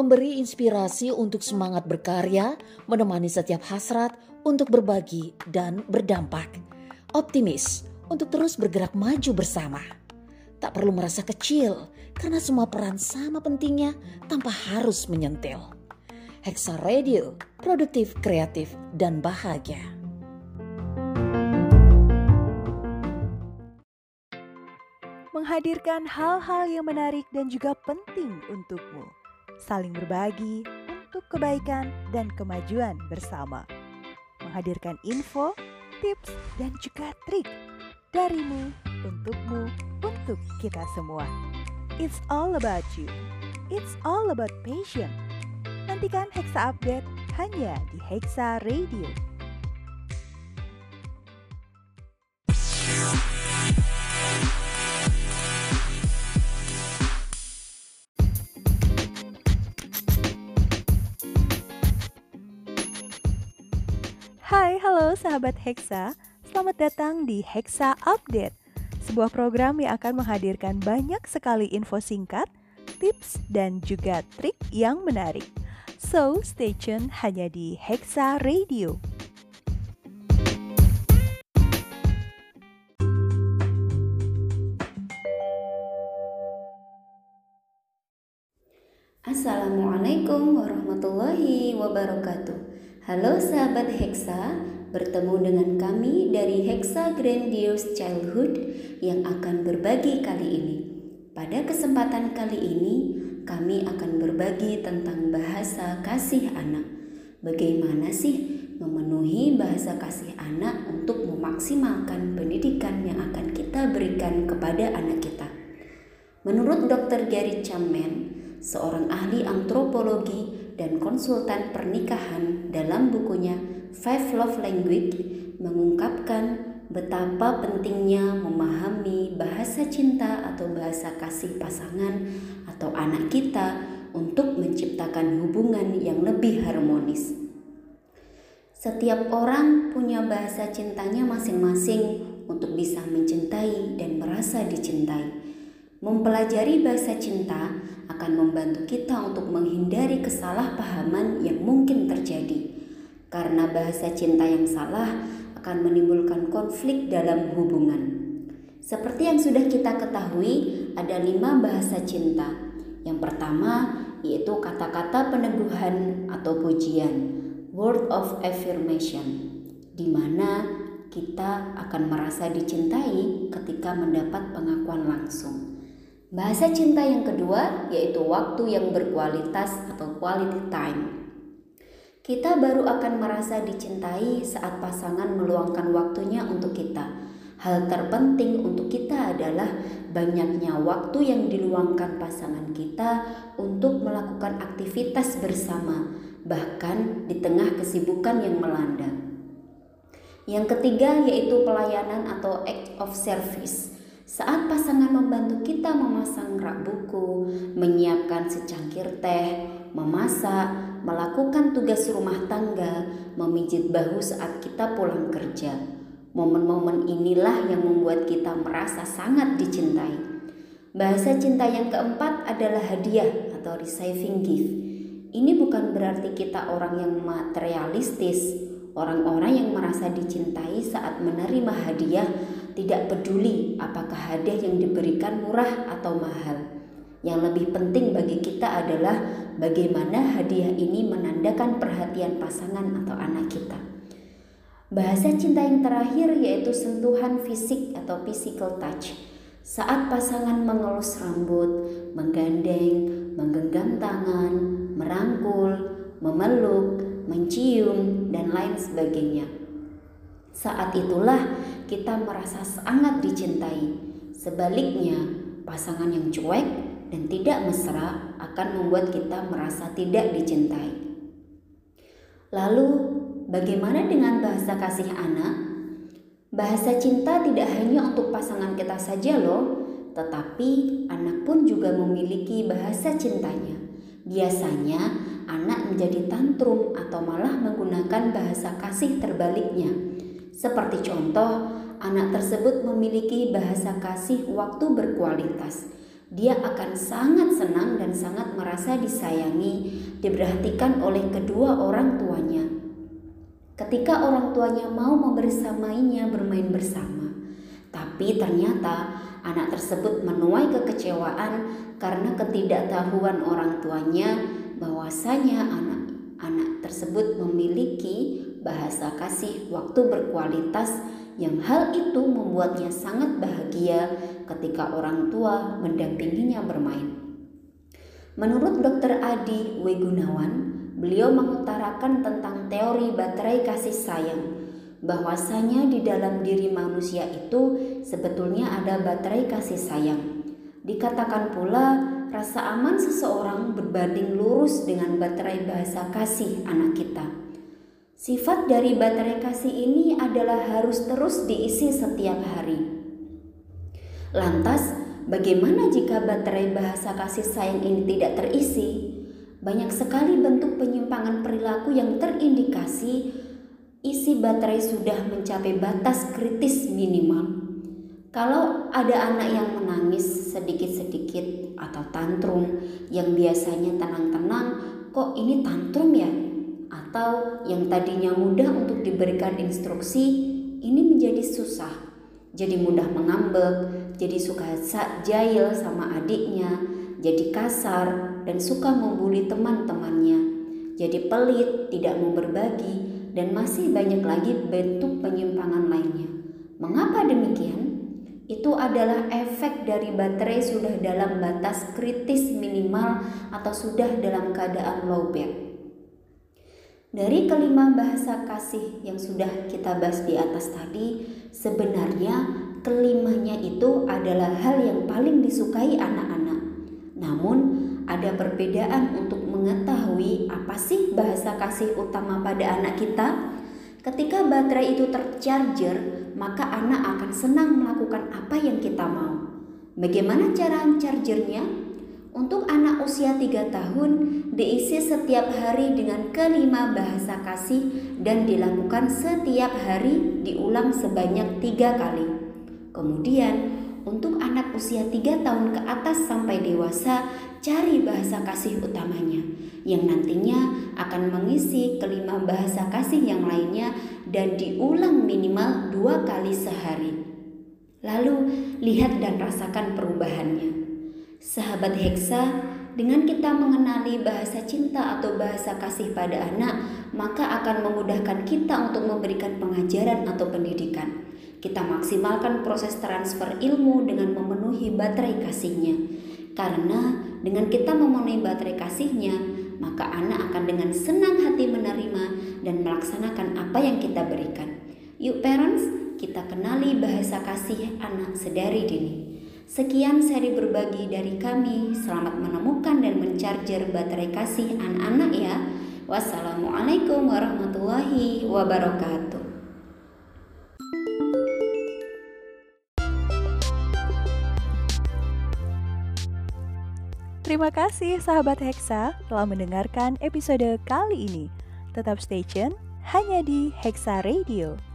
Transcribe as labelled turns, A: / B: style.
A: memberi inspirasi untuk semangat berkarya, menemani setiap hasrat untuk berbagi dan berdampak. Optimis untuk terus bergerak maju bersama. Tak perlu merasa kecil karena semua peran sama pentingnya tanpa harus menyentil. Hexa Radio, produktif, kreatif, dan bahagia.
B: Menghadirkan hal-hal yang menarik dan juga penting untukmu saling berbagi untuk kebaikan dan kemajuan bersama. Menghadirkan info, tips, dan juga trik darimu, untukmu, untuk kita semua. It's all about you. It's all about passion. Nantikan Hexa Update hanya di Hexa Radio. Hai, halo sahabat Hexa. Selamat datang di Hexa Update, sebuah program yang akan menghadirkan banyak sekali info singkat, tips, dan juga trik yang menarik. So, stay tune hanya di Hexa Radio.
C: Assalamualaikum warahmatullahi wabarakatuh. Halo sahabat Hexa, bertemu dengan kami dari Hexa Grandiose Childhood yang akan berbagi kali ini. Pada kesempatan kali ini, kami akan berbagi tentang bahasa kasih anak. Bagaimana sih memenuhi bahasa kasih anak untuk memaksimalkan pendidikan yang akan kita berikan kepada anak kita? Menurut Dr. Gary Chapman, seorang ahli antropologi dan konsultan pernikahan dalam bukunya Five Love Language mengungkapkan betapa pentingnya memahami bahasa cinta atau bahasa kasih pasangan atau anak kita untuk menciptakan hubungan yang lebih harmonis. Setiap orang punya bahasa cintanya masing-masing untuk bisa mencintai dan merasa dicintai. Mempelajari bahasa cinta akan membantu kita untuk menghindari kesalahpahaman yang mungkin terjadi. Karena bahasa cinta yang salah akan menimbulkan konflik dalam hubungan. Seperti yang sudah kita ketahui, ada lima bahasa cinta. Yang pertama yaitu kata-kata peneguhan atau pujian, word of affirmation, di mana kita akan merasa dicintai ketika mendapat pengakuan langsung. Bahasa cinta yang kedua yaitu waktu yang berkualitas atau quality time. Kita baru akan merasa dicintai saat pasangan meluangkan waktunya untuk kita. Hal terpenting untuk kita adalah banyaknya waktu yang diluangkan pasangan kita untuk melakukan aktivitas bersama, bahkan di tengah kesibukan yang melanda. Yang ketiga yaitu pelayanan atau act of service. Saat pasangan membantu kita memasang rak buku, menyiapkan secangkir teh, memasak, melakukan tugas rumah tangga, memijit bahu saat kita pulang kerja. Momen-momen inilah yang membuat kita merasa sangat dicintai. Bahasa cinta yang keempat adalah hadiah atau receiving gift. Ini bukan berarti kita orang yang materialistis, orang-orang yang merasa dicintai saat menerima hadiah tidak peduli apakah hadiah yang diberikan murah atau mahal. Yang lebih penting bagi kita adalah bagaimana hadiah ini menandakan perhatian pasangan atau anak kita. Bahasa cinta yang terakhir yaitu sentuhan fisik atau physical touch. Saat pasangan mengelus rambut, menggandeng, menggenggam tangan, merangkul, memeluk, mencium, dan lain sebagainya. Saat itulah kita merasa sangat dicintai. Sebaliknya, pasangan yang cuek dan tidak mesra akan membuat kita merasa tidak dicintai. Lalu, bagaimana dengan bahasa kasih anak? Bahasa cinta tidak hanya untuk pasangan kita saja loh, tetapi anak pun juga memiliki bahasa cintanya. Biasanya, anak menjadi tantrum atau malah menggunakan bahasa kasih terbaliknya seperti contoh, anak tersebut memiliki bahasa kasih waktu berkualitas. dia akan sangat senang dan sangat merasa disayangi, diperhatikan oleh kedua orang tuanya. Ketika orang tuanya mau membersamainya bermain bersama, tapi ternyata anak tersebut menuai kekecewaan karena ketidaktahuan orang tuanya bahwasanya anak-anak tersebut memiliki bahasa kasih waktu berkualitas yang hal itu membuatnya sangat bahagia ketika orang tua mendampinginya bermain. Menurut Dr. Adi W. Gunawan, beliau mengutarakan tentang teori baterai kasih sayang, bahwasanya di dalam diri manusia itu sebetulnya ada baterai kasih sayang. Dikatakan pula, rasa aman seseorang berbanding lurus dengan baterai bahasa kasih anak kita. Sifat dari baterai kasih ini adalah harus terus diisi setiap hari. Lantas, bagaimana jika baterai bahasa kasih sayang ini tidak terisi? Banyak sekali bentuk penyimpangan perilaku yang terindikasi isi baterai sudah mencapai batas kritis minimal. Kalau ada anak yang menangis sedikit-sedikit atau tantrum yang biasanya tenang-tenang, kok ini tantrum ya? Atau yang tadinya mudah untuk diberikan instruksi ini menjadi susah. Jadi mudah mengambek, jadi suka jahil sama adiknya, jadi kasar dan suka membuli teman-temannya. Jadi pelit, tidak mau berbagi dan masih banyak lagi bentuk penyimpangan lainnya. Mengapa demikian? Itu adalah efek dari baterai sudah dalam batas kritis minimal atau sudah dalam keadaan lowbat. Dari kelima bahasa kasih yang sudah kita bahas di atas tadi, sebenarnya kelimanya itu adalah hal yang paling disukai anak-anak. Namun, ada perbedaan untuk mengetahui apa sih bahasa kasih utama pada anak kita. Ketika baterai itu tercharger, maka anak akan senang melakukan apa yang kita mau. Bagaimana cara chargernya? Untuk anak usia 3 tahun diisi setiap hari dengan kelima bahasa kasih dan dilakukan setiap hari diulang sebanyak tiga kali. Kemudian untuk anak usia 3 tahun ke atas sampai dewasa cari bahasa kasih utamanya yang nantinya akan mengisi kelima bahasa kasih yang lainnya dan diulang minimal dua kali sehari. Lalu lihat dan rasakan perubahannya. Sahabat Heksa, dengan kita mengenali bahasa cinta atau bahasa kasih pada anak, maka akan memudahkan kita untuk memberikan pengajaran atau pendidikan. Kita maksimalkan proses transfer ilmu dengan memenuhi baterai kasihnya. Karena dengan kita memenuhi baterai kasihnya, maka anak akan dengan senang hati menerima dan melaksanakan apa yang kita berikan. Yuk parents, kita kenali bahasa kasih anak sedari dini. Sekian seri berbagi dari kami. Selamat menemukan dan mencarger baterai kasih anak-anak ya. Wassalamualaikum warahmatullahi wabarakatuh.
B: Terima kasih sahabat Hexa telah mendengarkan episode kali ini. Tetap stay tune hanya di Hexa Radio.